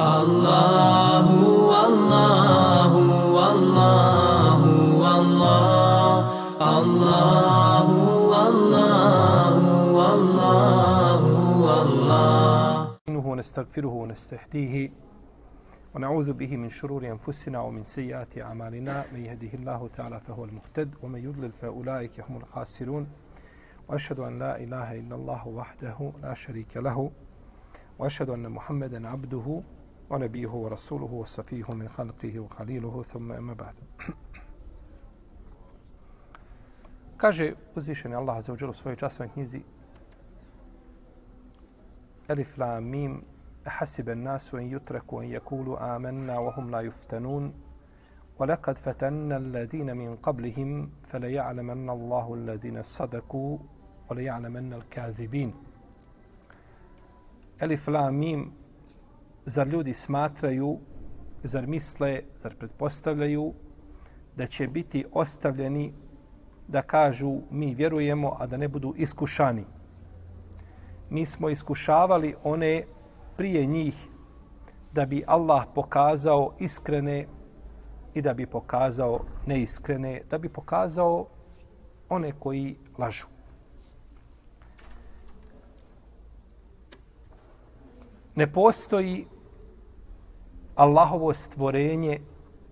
الله والله والله والله الله والله والله والله ونستغفره ونستهديه ونعوذ به من شرور أنفسنا ومن سيئات أعمالنا. من يهده الله تعالى فهو المهتد ومن يضلل فأولئك هم الخاسرون. وأشهد أن لا إله إلا الله وحده لا شريك له. وأشهد أن محمدا عبده ونبيه ورسوله وصفيه من خلقه وخليله ثم أما بعد. Kaže uzvišeni Allah za uđelu svojoj časovoj knjizi Elif la mim حسب الناس أن يتركوا أن يقولوا آمنا وهم لا يفتنون ولقد فتنا الذين من قبلهم فليعلمن الله الذين صدقوا وليعلمن الكاذبين Elif la mim zar ljudi smatraju, zar misle, zar pretpostavljaju da će biti ostavljeni da kažu mi vjerujemo, a da ne budu iskušani. Mi smo iskušavali one prije njih da bi Allah pokazao iskrene i da bi pokazao neiskrene, da bi pokazao one koji lažu. Ne postoji Allahovo stvorenje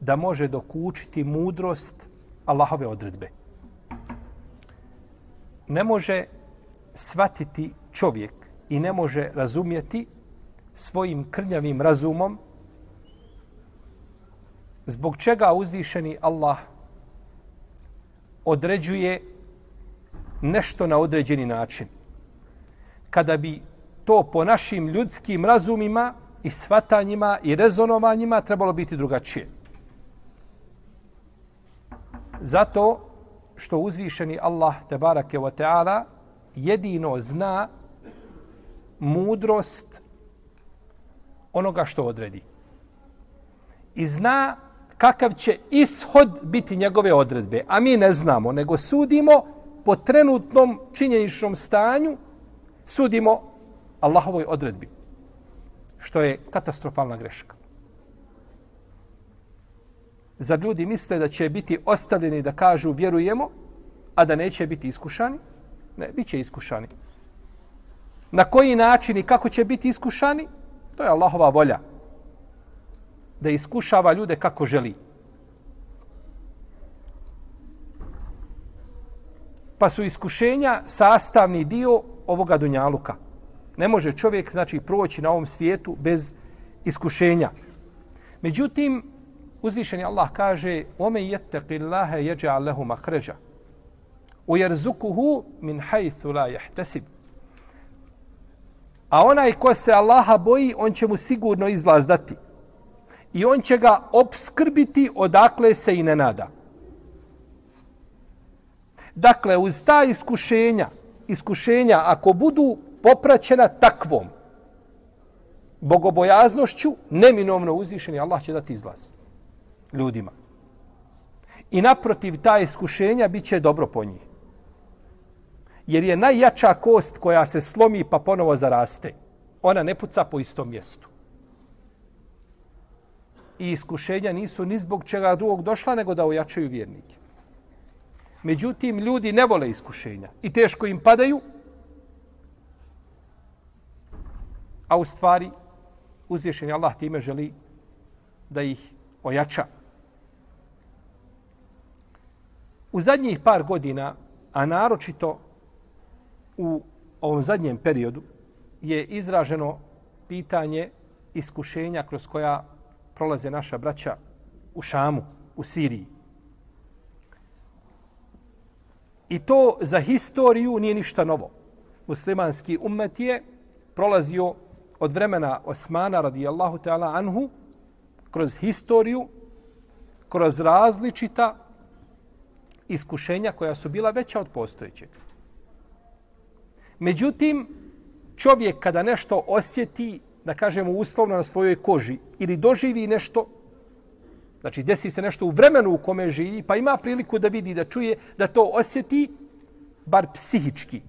da može dokučiti mudrost Allahove odredbe. Ne može svatiti čovjek i ne može razumjeti svojim krnjavim razumom zbog čega uzvišeni Allah određuje nešto na određeni način. Kada bi to po našim ljudskim razumima i svatanjima i rezonovanjima trebalo biti drugačije. Zato što uzvišeni Allah te barake wa ta'ala jedino zna mudrost onoga što odredi. I zna kakav će ishod biti njegove odredbe. A mi ne znamo, nego sudimo po trenutnom činjeničnom stanju, sudimo Allahovoj odredbi što je katastrofalna greška. Za ljudi misle da će biti ostavljeni da kažu vjerujemo, a da neće biti iskušani? Ne, bit će iskušani. Na koji način i kako će biti iskušani? To je Allahova volja. Da iskušava ljude kako želi. Pa su iskušenja sastavni dio ovoga dunjaluka. Ne može čovjek znači proći na ovom svijetu bez iskušenja. Međutim, uzvišeni Allah kaže: "Ome yattaqillaha yaj'al lahu makhraja U yarzuquhu min haythu la yahtasib." A onaj ko se Allaha boji, on će mu sigurno izlaz dati. I on će ga obskrbiti odakle se i ne nada. Dakle, uz ta iskušenja, iskušenja ako budu popraćena takvom bogobojaznošću, neminovno uzvišeni Allah će dati izlaz ljudima. I naprotiv ta iskušenja bit će dobro po njih. Jer je najjača kost koja se slomi pa ponovo zaraste. Ona ne puca po istom mjestu. I iskušenja nisu ni zbog čega drugog došla, nego da ojačaju vjernike. Međutim, ljudi ne vole iskušenja i teško im padaju, a u stvari uzvišen Allah time želi da ih ojača. U zadnjih par godina, a naročito u ovom zadnjem periodu, je izraženo pitanje iskušenja kroz koja prolaze naša braća u Šamu, u Siriji. I to za historiju nije ništa novo. Muslimanski ummet je prolazio od vremena Osmana radijallahu ta'ala anhu kroz historiju, kroz različita iskušenja koja su bila veća od postojećeg. Međutim, čovjek kada nešto osjeti, da kažemo uslovno na svojoj koži, ili doživi nešto, znači desi se nešto u vremenu u kome živi, pa ima priliku da vidi, da čuje, da to osjeti, bar psihički,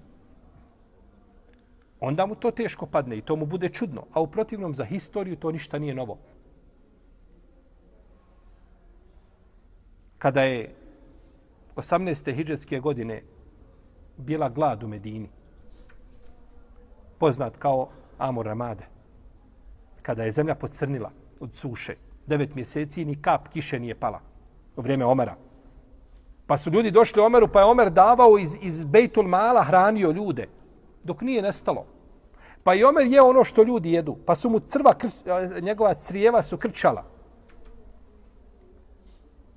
onda mu to teško padne i to mu bude čudno. A u protivnom za historiju to ništa nije novo. Kada je 18. hijđetske godine bila glad u Medini, poznat kao Amor Ramade, kada je zemlja pocrnila od suše, devet mjeseci ni kap kiše nije pala u vrijeme Omara. Pa su ljudi došli Omeru, pa je Omer davao iz, iz Bejtul Mala, hranio ljude, dok nije nestalo. Pa i Omer je ono što ljudi jedu, pa su mu crva, kr, njegova crijeva su krčala.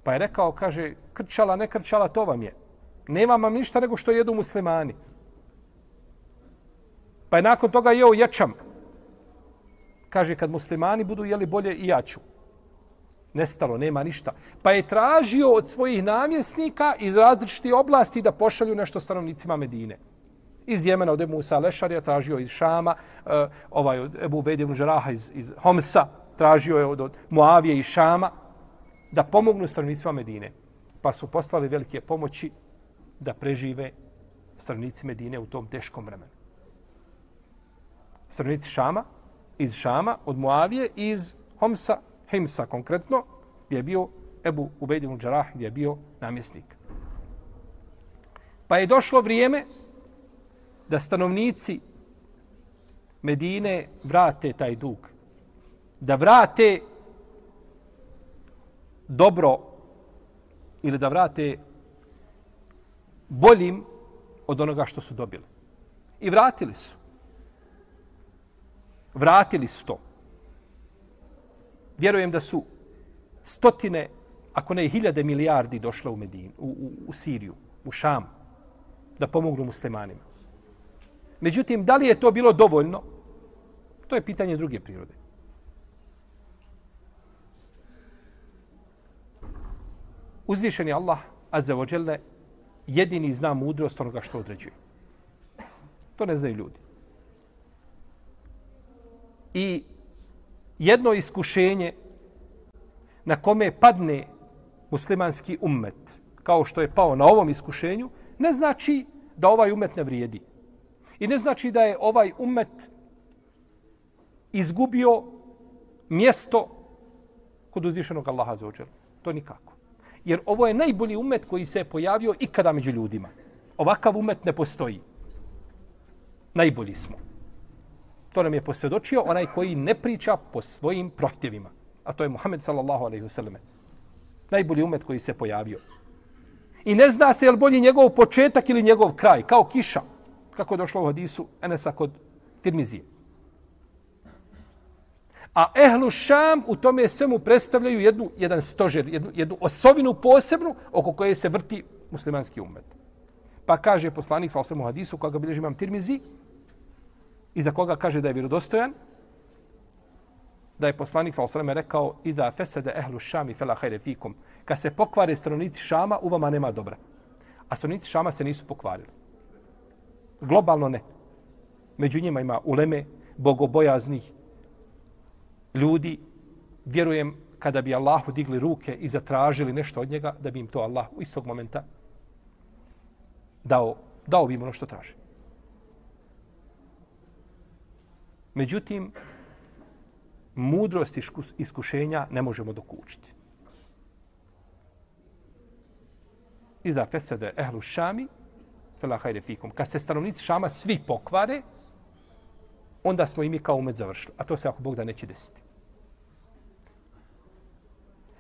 Pa je rekao, kaže, krčala, ne krčala, to vam je. Nema vam ništa nego što jedu muslimani. Pa je nakon toga jeo ječam. Kaže, kad muslimani budu jeli bolje, i ja ću. Nestalo, nema ništa. Pa je tražio od svojih namjesnika iz različitih oblasti da pošalju nešto stanovnicima Medine. Iz Jemena od Ebu Musa Lešarija, tražio iz Šama, uh, ovaj od Ebu Bedijevnu Žaraha iz, iz Homsa, tražio je od, od Muavije i Šama da pomognu stranicima Medine. Pa su poslali velike pomoći da prežive stranici Medine u tom teškom vremenu. Stranici Šama, iz Šama, od Muavije, iz Homsa, Himsa konkretno, gdje je bio Ebu Ubejdin Džarah, gdje je bio namjesnik. Pa je došlo vrijeme da stanovnici Medine vrate taj dug. Da vrate dobro ili da vrate boljim od onoga što su dobili. I vratili su. Vratili su to vjerujem da su stotine, ako ne hiljade milijardi došle u Medinu, u, u, u Siriju, u Šam, da pomognu muslimanima. Međutim, da li je to bilo dovoljno? To je pitanje druge prirode. Uzvišen je Allah, azza wa jalla, jedini zna mudrost onoga što određuje. To ne znaju ljudi. I jedno iskušenje na kome padne muslimanski ummet, kao što je pao na ovom iskušenju, ne znači da ovaj ummet ne vrijedi. I ne znači da je ovaj ummet izgubio mjesto kod uzvišenog Allaha za ođer. To nikako. Jer ovo je najbolji umet koji se je pojavio ikada među ljudima. Ovakav umet ne postoji. Najbolji smo. To nam je posvjedočio onaj koji ne priča po svojim prohtjevima. A to je Muhammed sallallahu alaihi wasallam. Najbolji umet koji se pojavio. I ne zna se je li bolji njegov početak ili njegov kraj, kao kiša. Kako je došlo u hadisu Enesa kod Tirmizije. A ehlu šam u tome svemu predstavljaju jednu, jedan stožer, jednu, jednu osovinu posebnu oko koje se vrti muslimanski umet. Pa kaže poslanik sa osvrmu hadisu, koga bilježi imam Tirmizi, i za koga kaže da je vjerodostojan, da je poslanik sa osvrme rekao i da fesede ehlu šami fela hajre fikum. Kad se pokvare stranici šama, u vama nema dobra. A stranici šama se nisu pokvarili. Globalno ne. Među njima ima uleme, bogobojaznih ljudi. Vjerujem kada bi Allahu digli ruke i zatražili nešto od njega, da bi im to Allah u istog momenta dao, dao bi im ono što traži. Međutim, mudrost iskušenja ne možemo dokučiti. Iza fesede ehlu šami, fela hajde fikum. Kad se stanovnici šama svi pokvare, onda smo i mi kao umet završili. A to se ako Bog da neće desiti.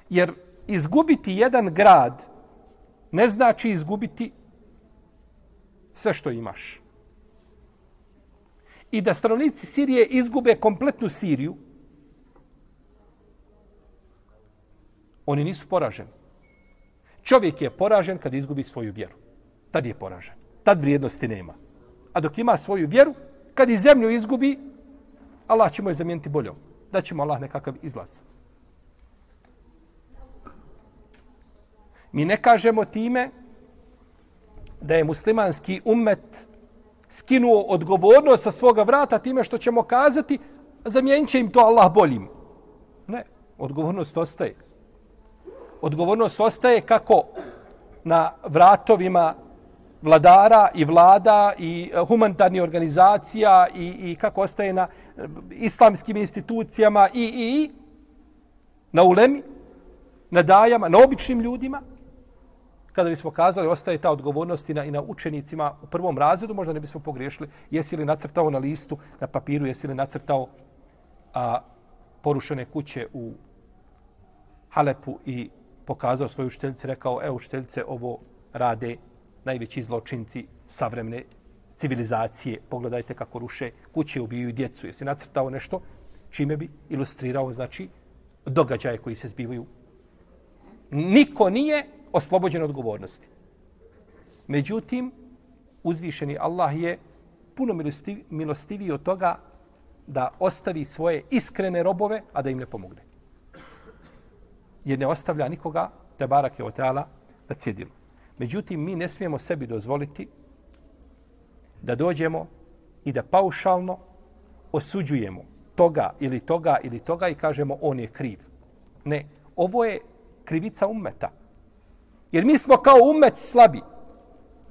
Jer izgubiti jedan grad ne znači izgubiti sve što imaš i da stanovnici Sirije izgube kompletnu Siriju, oni nisu poraženi. Čovjek je poražen kad izgubi svoju vjeru. Tad je poražen. Tad vrijednosti nema. A dok ima svoju vjeru, kad i zemlju izgubi, Allah će mu je zamijeniti boljom. Da će mu Allah nekakav izlaz. Mi ne kažemo time da je muslimanski ummet skinuo odgovornost sa svoga vrata time što ćemo kazati zamijenit će im to Allah boljim. Ne, odgovornost ostaje. Odgovornost ostaje kako na vratovima vladara i vlada i e, humanitarnih organizacija i, i kako ostaje na e, islamskim institucijama i, i, i na ulemi, na dajama, na običnim ljudima, kada bismo kazali, ostaje ta odgovornost i na, i na učenicima u prvom razredu, možda ne bismo pogriješili, jesi li nacrtao na listu, na papiru, jesi li nacrtao a, porušene kuće u Halepu i pokazao svoju učiteljice, rekao, evo učiteljice, ovo rade najveći zločinci savremne civilizacije. Pogledajte kako ruše kuće, ubijaju djecu. Jesi nacrtao nešto čime bi ilustrirao, znači, događaje koji se zbivaju. Niko nije oslobođen odgovornosti. Međutim, uzvišeni Allah je puno milostiv, milostiviji od toga da ostavi svoje iskrene robove, a da im ne pomogne. Jer ne ostavlja nikoga, da barak je oteala, na cjedilu. Međutim, mi ne smijemo sebi dozvoliti da dođemo i da paušalno osuđujemo toga ili toga ili toga i kažemo on je kriv. Ne, ovo je krivica ummeta. Jer mi smo kao ummet slabi.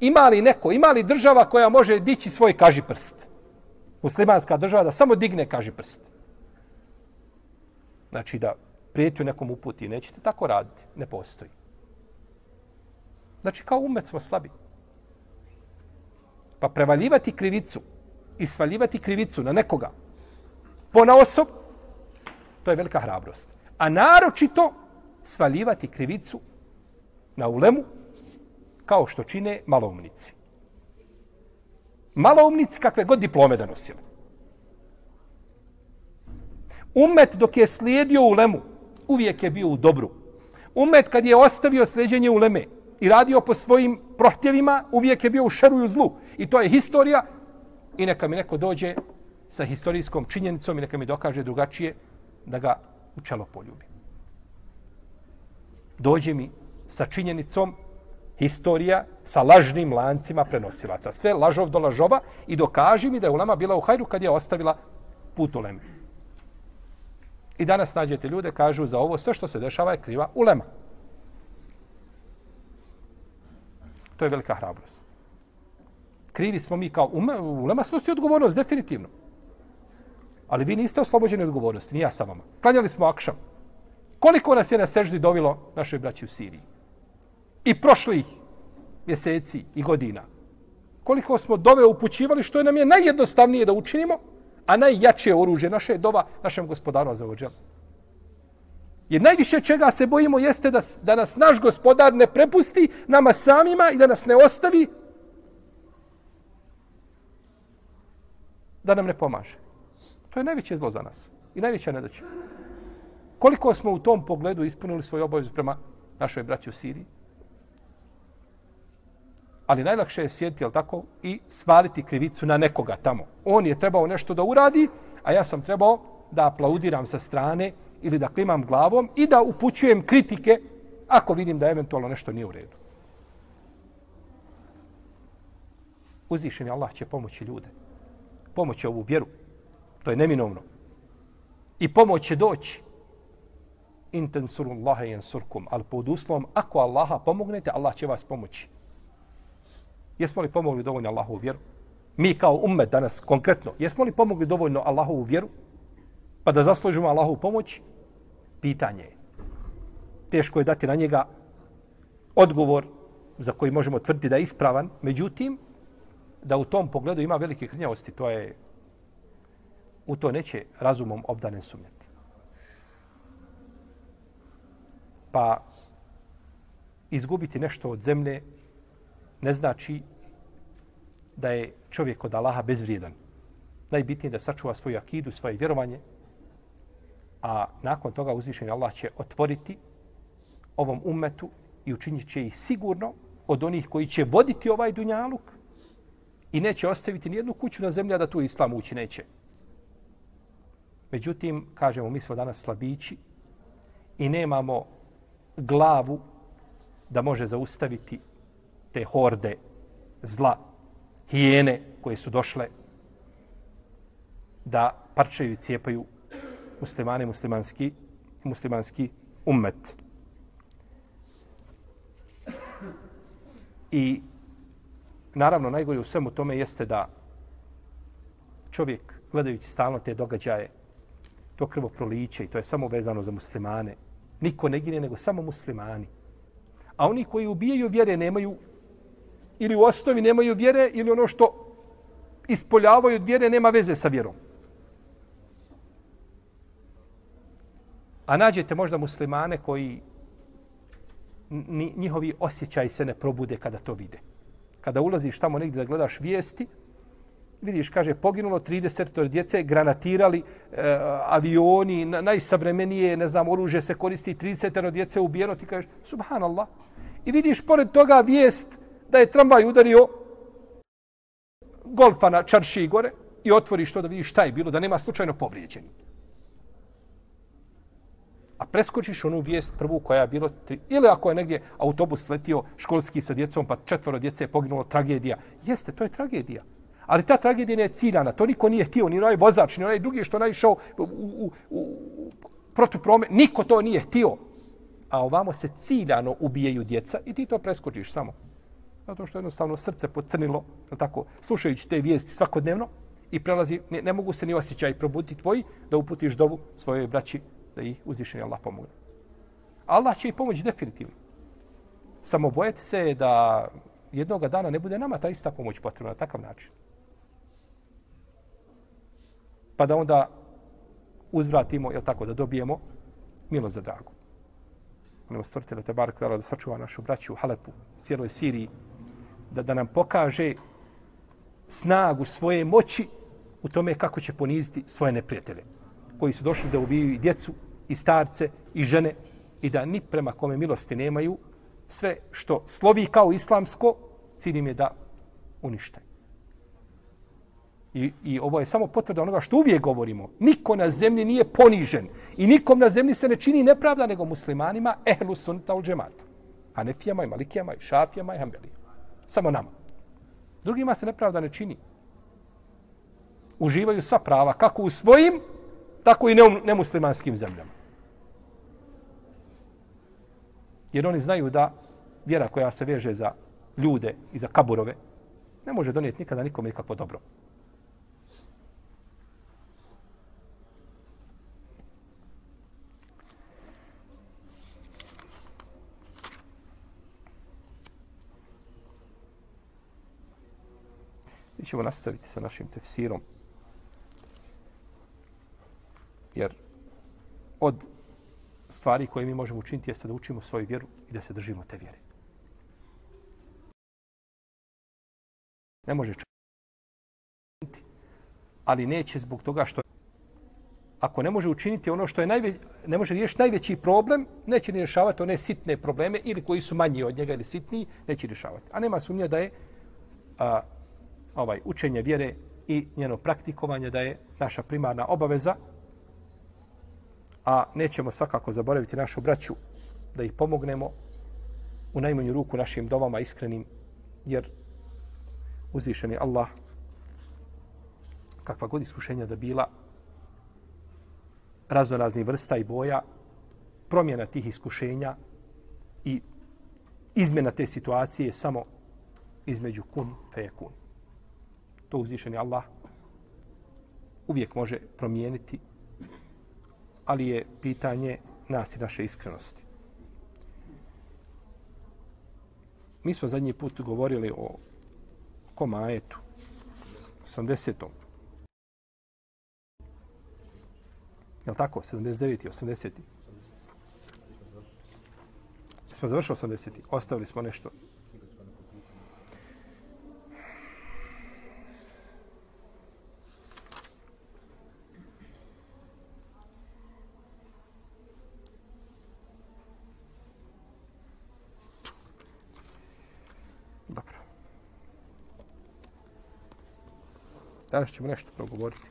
Ima li neko, ima li država koja može dići svoj kaži prst? Muslimanska država da samo digne kaži prst. Znači da prijetju nekom uputi, nećete tako raditi. Ne postoji. Znači, kao umet smo slabi. Pa prevaljivati krivicu i svaljivati krivicu na nekoga po na osob, to je velika hrabrost. A naročito svaljivati krivicu na ulemu kao što čine maloumnici. Maloumnici kakve god diplome da nosili. Umet dok je slijedio ulemu, uvijek je bio u dobru. Umet kad je ostavio sljeđenje uleme, i radio po svojim prohtjevima, uvijek je bio u šeru i u zlu. I to je historija. I neka mi neko dođe sa historijskom činjenicom i neka mi dokaže drugačije da ga u čelo poljubi. Dođe mi sa činjenicom historija sa lažnim lancima prenosilaca. Sve lažov do lažova i dokaži mi da je Ulema bila u hajru kad je ostavila put Ulema. I danas nađete ljude, kažu za ovo sve što se dešava je kriva Ulema. To je velika hrabrost. Krivi smo mi kao ume, ulema snosi odgovornost, definitivno. Ali vi niste oslobođeni odgovornosti, ni ja sa vama. Klanjali smo akšam. Koliko nas je na seždi dovilo našoj braći u Siriji? I prošlih mjeseci i godina. Koliko smo dove upućivali, što je nam je najjednostavnije da učinimo, a najjače oružje naše je dova našem gospodaru za ođelu. Jer najviše čega se bojimo jeste da, da nas naš gospodar ne prepusti nama samima i da nas ne ostavi da nam ne pomaže. To je najveće zlo za nas i najveća nedaća. Koliko smo u tom pogledu ispunili svoju obavezu prema našoj braći u Siriji? Ali najlakše je sjediti, jel tako, i svaliti krivicu na nekoga tamo. On je trebao nešto da uradi, a ja sam trebao da aplaudiram sa strane ili da klimam glavom i da upućujem kritike ako vidim da eventualno nešto nije u redu. Uzvišeni Allah će pomoći ljude. Pomoći ovu vjeru. To je neminovno. I pomoć će doći. Intensurullaha jensurkum. Ali pod uslovom, ako Allaha pomognete, Allah će vas pomoći. Jesmo li pomogli dovoljno Allahovu vjeru? Mi kao ummet danas konkretno, jesmo li pomogli dovoljno Allahovu vjeru? Pa da zaslužimo Allahu pomoć? pitanje je. Teško je dati na njega odgovor za koji možemo tvrditi da je ispravan. Međutim, da u tom pogledu ima velike hrnjavosti, to je u to neće razumom obdanen sumnjati. Pa izgubiti nešto od zemlje ne znači da je čovjek od Allaha bezvrijedan. Najbitnije je da sačuva svoju akidu, svoje vjerovanje, a nakon toga uzvišeni Allah će otvoriti ovom umetu i učinit će ih sigurno od onih koji će voditi ovaj dunjaluk i neće ostaviti nijednu kuću na zemlji, da tu islam ući neće. Međutim, kažemo, mi smo danas slabići i nemamo glavu da može zaustaviti te horde zla, hijene koje su došle da parčaju i cijepaju muslimani, muslimanski, muslimanski ummet. I naravno, najgore u svemu tome jeste da čovjek, gledajući stalno te događaje, to krvo proliče i to je samo vezano za muslimane. Niko ne gine, nego samo muslimani. A oni koji ubijaju vjere nemaju, ili u osnovi nemaju vjere, ili ono što ispoljavaju od vjere nema veze sa vjerom. A nađete možda muslimane koji njihovi osjećaji se ne probude kada to vide. Kada ulaziš tamo negdje da gledaš vijesti, vidiš, kaže, poginulo 30 djece, granatirali e, avioni, na, najsavremenije, ne znam, oružje se koristi, 30 djece ubijeno, ti kažeš, subhanallah. I vidiš pored toga vijest da je tramvaj udario golfa na čarši gore i otvoriš to da vidiš šta je bilo, da nema slučajno povrijeđeni. A preskočiš onu vijest prvu koja je bilo, tri, ili ako je negdje autobus letio školski sa djecom, pa četvoro djece je poginulo, tragedija. Jeste, to je tragedija. Ali ta tragedija je ciljana. To niko nije htio, ni onaj vozač, ni onaj drugi što naišao u, u, u, protiv prome. Niko to nije htio. A ovamo se ciljano ubijaju djeca i ti to preskočiš samo. Zato što jednostavno srce pocrnilo, tako, slušajući te vijesti svakodnevno i prelazi, ne, ne mogu se ni osjećaj probuditi tvoji da uputiš dovu svojoj braći da ih uzvišeni Allah pomogne. Allah će ih pomoći definitivno. Samo bojati se da jednog dana ne bude nama ta ista pomoć potrebna na takav način. Pa da onda uzvratimo, jel tako, da dobijemo milost za dragu. Ono stvrti da te bar da sačuva našu braću u Halepu, cijeloj Siriji, da, da nam pokaže snagu svoje moći u tome kako će poniziti svoje neprijatelje koji su došli da ubiju i djecu i starce i žene i da ni prema kome milosti nemaju sve što slovi kao islamsko cilj im je da unište. I, I ovo je samo potvrda onoga što uvijek govorimo. Niko na zemlji nije ponižen. I nikom na zemlji se ne čini nepravda nego muslimanima ehlu sunta ul džemata. Hanefijama i malikijama i šafijama i Hanbelijama. Samo nama. Drugima se nepravda ne čini. Uživaju sva prava, kako u svojim, tako i nemuslimanskim zemljama. Jer oni znaju da vjera koja se veže za ljude i za kaburove ne može donijeti nikada nikome nikakvo dobro. Mi ćemo nastaviti sa našim tefsirom. Jer od stvari koje mi možemo učiniti jeste da učimo svoju vjeru i da se držimo te vjere. Ne može učiniti, ali neće zbog toga što ako ne može učiniti ono što je najveći, ne može riješiti najveći problem, neće ni rješavati one sitne probleme ili koji su manji od njega ili sitniji, neće rješavati. A nema sumnja da je a, ovaj učenje vjere i njeno praktikovanje da je naša primarna obaveza, a nećemo svakako zaboraviti našu braću da ih pomognemo u najmanju ruku našim domama iskrenim, jer uzvišen je Allah kakva god iskušenja da bila raznorazni vrsta i boja, promjena tih iskušenja i izmjena te situacije samo između kun fe kun. To uzvišeni Allah uvijek može promijeniti, ali je pitanje nas i naše iskrenosti. Mi smo zadnji put govorili o komajetu, 80. Je li tako? 79. 80. Smo završili 80. Ostavili smo nešto Danas ćemo nešto progovoriti.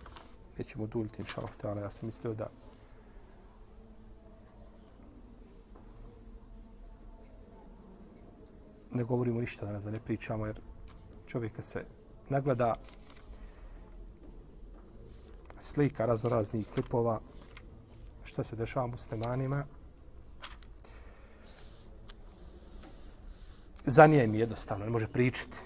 Nećemo duljiti, inša Allah, ja sam mislio da ne govorimo ništa danas, da ne pričamo, jer čovjeka se nagleda slika raznoraznih klipova što se dešava muslimanima. Zanije mi jednostavno, ne može pričati.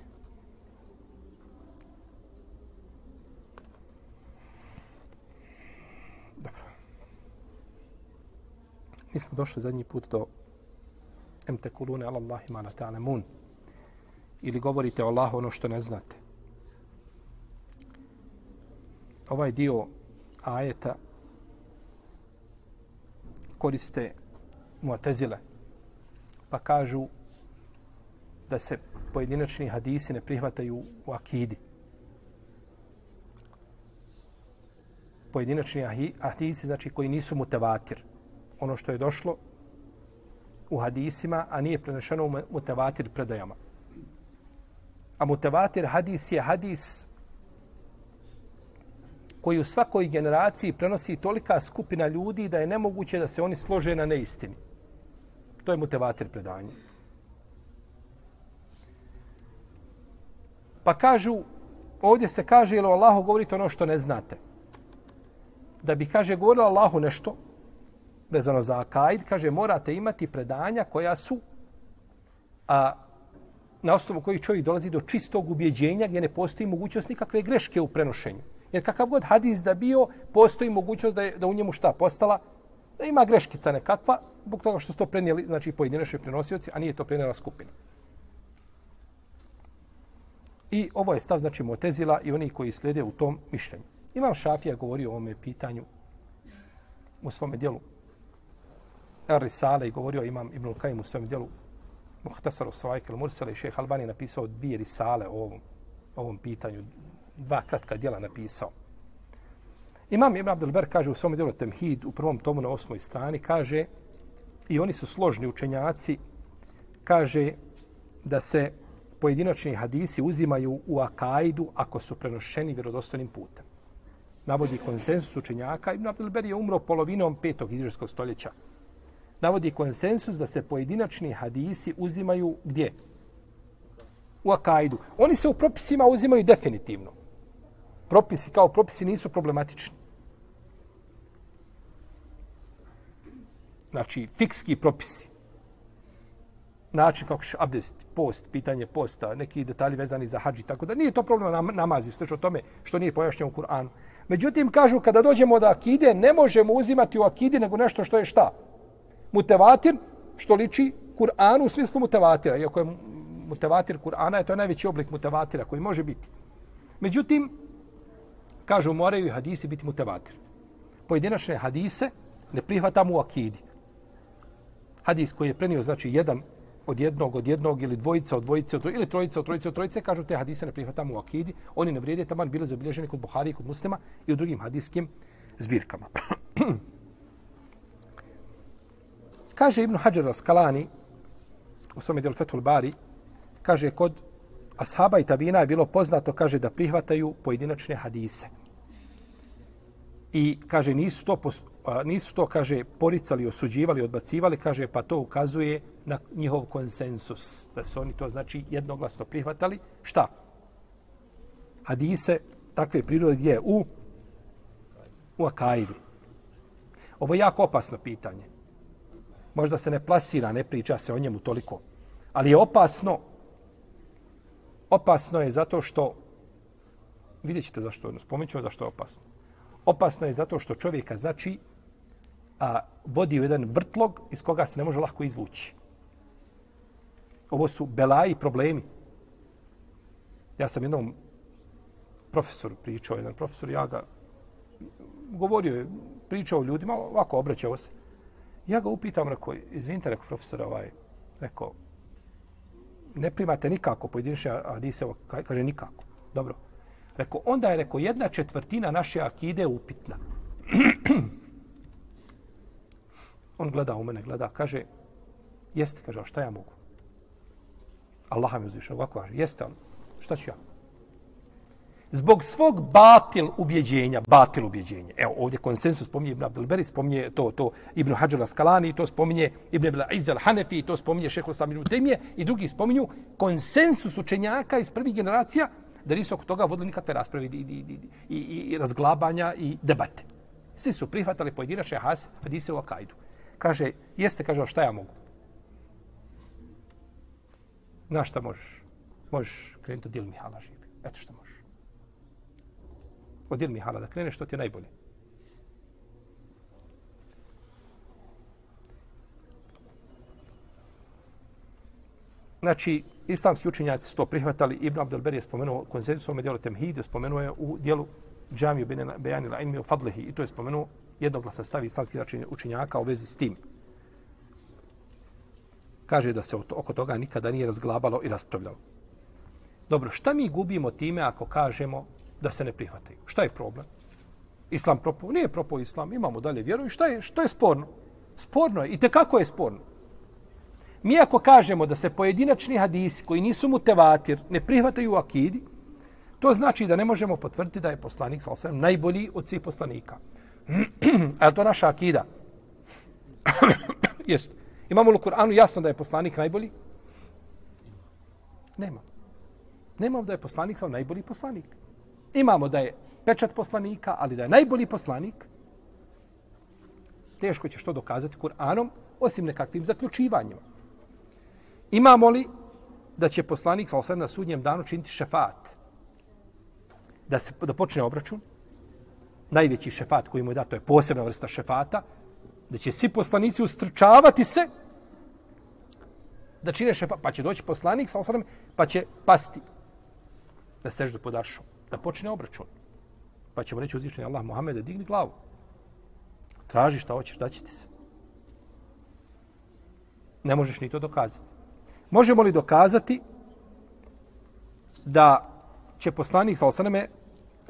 Mi smo došli zadnji put do em tekulune ala Allahi ma la ta'lamun ili govorite o Allahu ono što ne znate. Ovaj dio ajeta koriste muatezile pa kažu da se pojedinačni hadisi ne prihvataju u akidi. Pojedinačni hadisi znači koji nisu mutevatir. Ono što je došlo u hadisima, a nije prenešeno u mutevatir predajama. A mutevatir hadis je hadis koji u svakoj generaciji prenosi tolika skupina ljudi da je nemoguće da se oni slože na neistini. To je mutevatir predanje. Pa kažu, ovdje se kaže, jel Allahu govorite ono što ne znate. Da bi, kaže, govorilo Allahu nešto, vezano za akaid, kaže, morate imati predanja koja su, a, na osnovu kojih čovjek dolazi do čistog ubjeđenja gdje ne postoji mogućnost nikakve greške u prenošenju. Jer kakav god hadis da bio, postoji mogućnost da, je, da u njemu šta postala, da ima greškica nekakva, zbog toga što su to prenijeli, znači pojedinačni prenosioci, a nije to prenijela skupina. I ovo je stav, znači, Motezila i oni koji slijede u tom mišljenju. Imam Šafija govorio o ovome pitanju u svome dijelu Er Risale i govorio imam Ibn Kajim u svom dijelu Muhtasar u Svajkel Mursale i šeheh Albani napisao dvije Risale o ovom, ovom pitanju. Dva kratka dijela napisao. Imam Ibn Abdelber kaže u svom dijelu Temhid u prvom tomu na osmoj strani kaže i oni su složni učenjaci kaže da se pojedinačni hadisi uzimaju u akajdu ako su prenošeni vjerodostojnim putem. Navodi konsensus učenjaka. Ibn Abdelber je umro polovinom petog izraelskog stoljeća. Navodi konsensus da se pojedinačni hadisi uzimaju gdje? U akajdu. Oni se u propisima uzimaju definitivno. Propisi kao propisi nisu problematični. Znači, fikski propisi način kako ćeš abdest, post, pitanje posta, neki detalji vezani za hađi, tako da nije to problem na namazi, sveč o tome što nije pojašnjeno u Kur'anu. Međutim, kažu, kada dođemo do akide, ne možemo uzimati u akidi nego nešto što je šta? Mutevatir, što liči Kur'anu u smislu mutevatira. Iako je mutevatir Kur'ana, je to najveći oblik mutevatira koji može biti. Međutim, kažu, moraju i hadisi biti mutevatir. Pojedinačne hadise ne prihvatamo u akidi. Hadis koji je prenio, znači, jedan od jednog od jednog ili dvojica od dvojice od ili trojica od trojice od trojice kažu te hadise ne prihvatamo u akidi oni ne vrijede taman bile zabilježeni kod Buhari kod Muslima i u drugim hadiskim zbirkama kaže Ibn Hajar al-Skalani u svome djelu Fethul Bari kaže kod ashaba i tabina je bilo poznato kaže da prihvataju pojedinačne hadise. I kaže nisu to nisu to kaže poricali osuđivali odbacivali kaže pa to ukazuje na njihov konsensus da su oni to znači jednoglasno prihvatali. Šta? Hadise takve prirode gdje? U u akaidu. Ovo je jako opasno pitanje možda se ne plasira ne priča se o njemu toliko ali je opasno opasno je zato što vidjet ćete zašto spomenut ćemo zašto je opasno opasno je zato što čovjeka znači a, vodi u jedan vrtlog iz koga se ne može lako izvući. Ovo su belaji problemi. Ja sam jednom profesoru pričao, jedan profesor, ja ga govorio je, pričao ljudima, ovako obraćao se. Ja ga upitam, rekao, izvinite, rekao profesor, ovaj, rekao, ne primate nikako pojedinične hadise, kaže nikako. Dobro. Rekao, onda je rekao, jedna četvrtina naše akide upitna. On gleda u mene, gleda, kaže, jeste, kaže, šta ja mogu? Allah mi uzvišao, ovako kaže, jeste, ali šta ću ja? Zbog svog batil ubjeđenja, batil ubjeđenja. Evo, ovdje konsensus spominje Ibn Abdelberi, spominje to, to Ibn Hađala Skalani, to spominje Ibn Abdel Izzel Hanefi, to spominje Šehol Saminu Temije i drugi spominju konsensus učenjaka iz prvih generacija, da nisu oko toga vodili nikakve rasprave i, i, i, i, i razglabanja i debate. Svi su prihvatali pojedinačne has, hadise u Akajdu. Kaže, jeste, kaže, šta ja mogu? Na šta možeš? Možeš krenuti od Dil Mihala živi. Eto šta možeš od ilmi hala, da kreneš, to ti je najbolje. Znači, islamski učenjaci su to prihvatali. Ibn Abdelber je spomenuo konzenzus ovome dijelu Temhid, je spomenuo je u dijelu Džamiju Bejanila Inmi u Fadlihi i to je spomenuo jednoglasan stav islamski učenjaka u vezi s tim. Kaže da se oko toga nikada nije razglabalo i raspravljalo. Dobro, šta mi gubimo time ako kažemo da se ne prihvataju? Šta je problem? Islam propao? Nije propao islam, imamo dalje vjeru i šta je, što je sporno? Sporno je. I te kako je sporno? Mi ako kažemo da se pojedinačni hadisi koji nisu mutevatir ne prihvataju u akidi, to znači da ne možemo potvrditi da je poslanik sa osvijem najbolji od svih poslanika. A je to naša akida? Jest. Imamo li u Kur'anu jasno da je poslanik najbolji? Nema. Nema da je poslanik sa najbolji poslanik. Imamo da je pečat poslanika, ali da je najbolji poslanik, teško će što dokazati Kur'anom, osim nekakvim zaključivanjima. Imamo li da će poslanik sa na sudnjem danu činiti šefat? Da, se, da počne obračun? Najveći šefat koji mu je dato je posebna vrsta šefata, da će svi poslanici ustrčavati se da čine šefat, pa će doći poslanik sa pa će pasti na seždu pod aršom, da počne obračun. Pa ćemo reći uzvišenje Allah Muhammede, digni glavu. Traži šta hoćeš, daći ti se. Ne možeš ni to dokazati. Možemo li dokazati da će poslanik sa osaname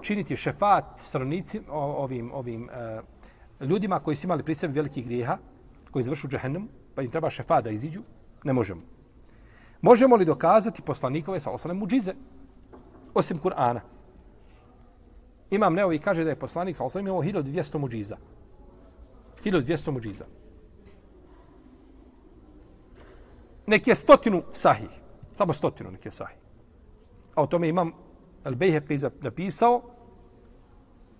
činiti šefat stranici ovim, ovim e, ljudima koji su imali pri sebi velikih grijeha, koji izvršu džahennem, pa im treba šefat da iziđu? Ne možemo. Možemo li dokazati poslanikove sa osaname muđize, osim Kur'ana? Imam Neo i kaže da je poslanik sa osaname imao 1200 muđiza. 1200 muđiza. nek je stotinu sahih. Samo stotinu nek je sahih. A o tome imam El Bejheqi napisao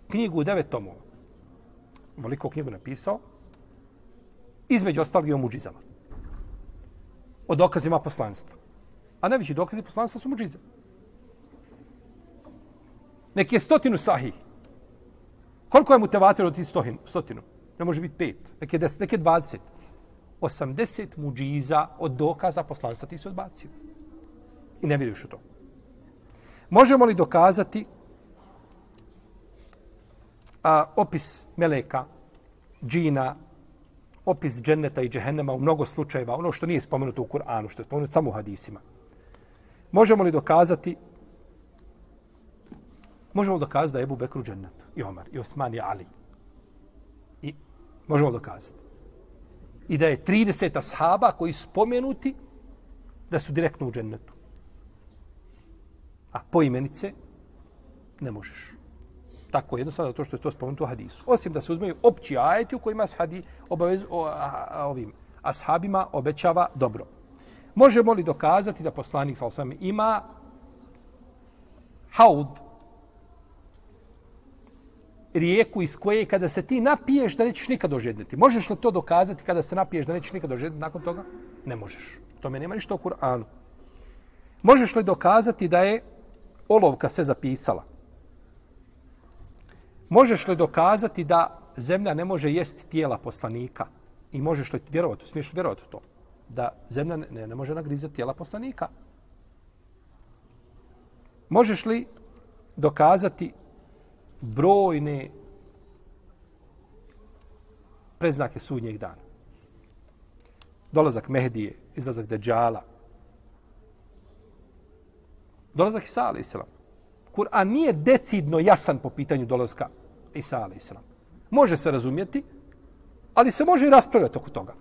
knjigu u devet tomova. Veliko knjigu napisao. Između ostalog i o muđizama. O dokazima poslanstva. A najveći dokazi poslanstva su muđize. Nek je stotinu sahih. Koliko je mutevatir od tih stotinu? Ne može biti pet. Nek je deset, nek je dvadeset. 80 muđiza od dokaza poslanstva ti se odbacio. I ne vidiš u to. Možemo li dokazati a, opis meleka, džina, opis dženneta i džehennema u mnogo slučajeva, ono što nije spomenuto u Kur'anu, što je spomenuto samo u hadisima. Možemo li dokazati Možemo dokazati da je Ebu Bekru džennetu, i Omar, i Osman, i Ali. I možemo dokazati i da je 30 ashaba koji spomenuti da su direktno u džennetu. A po imenice ne možeš. Tako je jednostavno to što je to spomenuto u hadisu. Osim da se uzmeju opći ajeti u kojima shadi obavezu o, a, a, ovim ashabima obećava dobro. Možemo li dokazati da poslanik sa ima haud, rijeku iz koje kada se ti napiješ da nećeš nikad ožedniti. Možeš li to dokazati kada se napiješ da nećeš nikad ožedniti nakon toga? Ne možeš. To me nema ništa u Kur'anu. Možeš li dokazati da je olovka sve zapisala? Možeš li dokazati da zemlja ne može jesti tijela poslanika? I možeš li vjerovati, smiješ li vjerovati u to? Da zemlja ne, ne može nagrizati tijela poslanika? Možeš li dokazati brojne preznake sudnjeg dana. Dolazak Mehdije, izlazak Deđala. Dolazak Isa, a.s. Kur'an nije decidno jasan po pitanju dolazka Isa, a.s. Može se razumjeti, ali se može i raspravljati oko toga.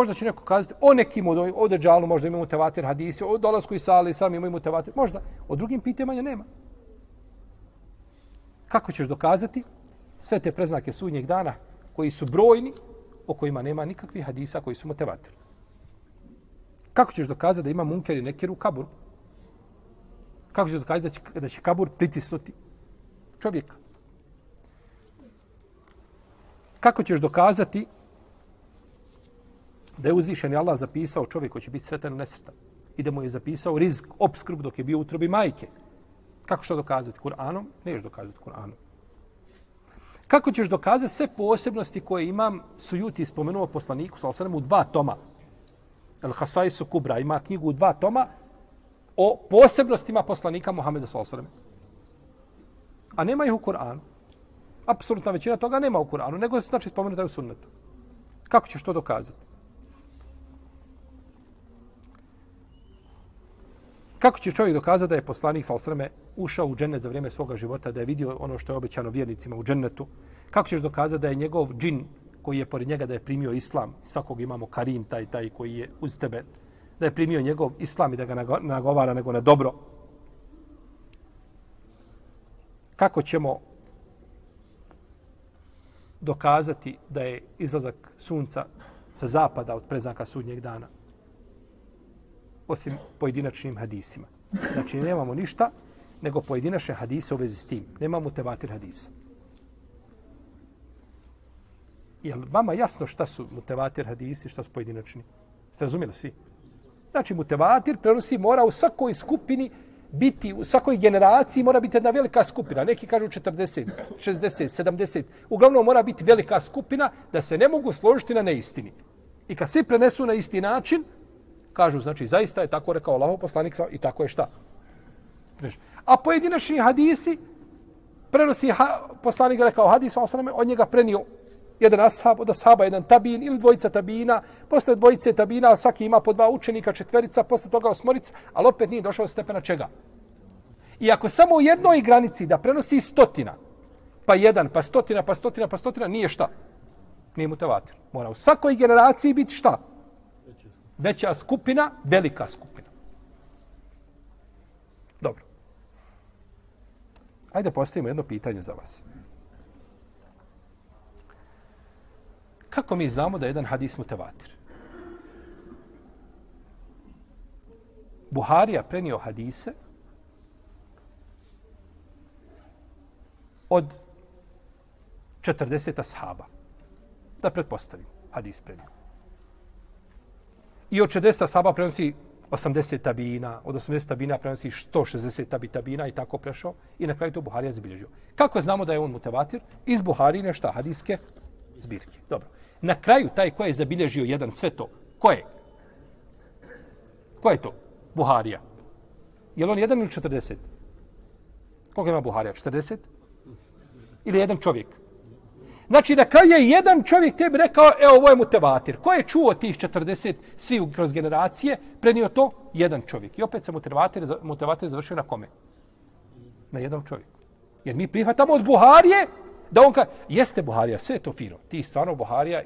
Možda će neko kazati o nekim od o deđalu možda imamo tevater hadisi, o dolasku iz sali sami imamo tevater. Možda. O drugim pitanjima nema. Kako ćeš dokazati sve te preznake sudnjeg dana koji su brojni, o kojima nema nikakvih hadisa koji su motivatori? Kako ćeš dokazati da ima munker i nekir u kaburu? Kako ćeš dokazati da će, da će kabur pritisnuti čovjeka? Kako ćeš dokazati da je uzvišen Allah zapisao čovjek koji će biti sretan ili nesretan i da mu je zapisao rizk, obskrb dok je bio u utrobi majke. Kako što dokazati? Kur'anom? Neš dokazati Kur'anom. Kako ćeš dokazati sve posebnosti koje imam Sujuti spomenuo poslaniku sal sam u dva toma? El Hasaisu Kubra ima knjigu u dva toma o posebnostima poslanika Muhameda sal sam. A nema ih u Kur'anu. Apsolutna većina toga nema u Kur'anu, nego se znači spomenuta u sunnetu. Kako ćeš to dokazati? Kako će čovjek dokazati da je poslanik sa ušao u džennet za vrijeme svoga života, da je vidio ono što je obećano vjernicima u džennetu? Kako ćeš dokazati da je njegov džin koji je pored njega da je primio islam, svakog imamo Karim, taj, taj koji je uz tebe, da je primio njegov islam i da ga nagovara nego na dobro? Kako ćemo dokazati da je izlazak sunca sa zapada od preznaka sudnjeg dana? Osim pojedinačnim hadisima. Znači, nemamo ništa nego pojedinačne hadise u vezi s tim. Nemamo tevatir hadisa. Je li vama jasno šta su mutevatir hadisi, šta su pojedinačni? Ste razumjeli svi? Znači, mutevatir prenosi mora u svakoj skupini biti, u svakoj generaciji mora biti jedna velika skupina. Neki kažu 40, 60, 70. Uglavnom mora biti velika skupina da se ne mogu složiti na neistini. I kad svi prenesu na isti način, kažu, znači, zaista je tako rekao Allahov poslanik i tako je šta. A pojedinačni hadisi, prenosi ha, poslanik rekao hadis, on od njega prenio jedan ashab, od ashaba jedan tabin ili dvojica tabina, posle dvojice tabina, svaki ima po dva učenika, četverica, posle toga osmorica, ali opet nije došao stepena čega. I ako samo u jednoj granici da prenosi stotina, pa jedan, pa stotina, pa stotina, pa stotina, nije šta. Nije mutavatir. Mora u svakoj generaciji biti šta? Veća skupina, velika skupina. Dobro. Ajde postavimo jedno pitanje za vas. Kako mi znamo da je jedan hadis mutevatir? Buharija prenio hadise od 40 ashaba. Da pretpostavim, hadis prenio. I od 60 saba prenosi 80 tabina, od 80 tabina prenosi 160 tabi tabina i tako prešao. I na kraju to Buharija zabilježio. Kako znamo da je on mutevatir? Iz Buharine šta? Hadijske zbirke. Dobro. Na kraju taj ko je zabilježio jedan sve to, ko je? Ko je to? Buharija. Je li on jedan ili 40? Koliko ima Buharija? 40? Ili jedan čovjek? Znači, na kraju je jedan čovjek tebi rekao, evo, ovo je mutevatir. Ko je čuo tih 40 svi kroz generacije, prenio to? Jedan čovjek. I opet se mutevatir, mutevatir završio na kome? Na jednom čovjeku. Jer mi prihvatamo od Buharije, da on kaže, jeste Buharija, sve je to fino. Ti stvarno Buharija,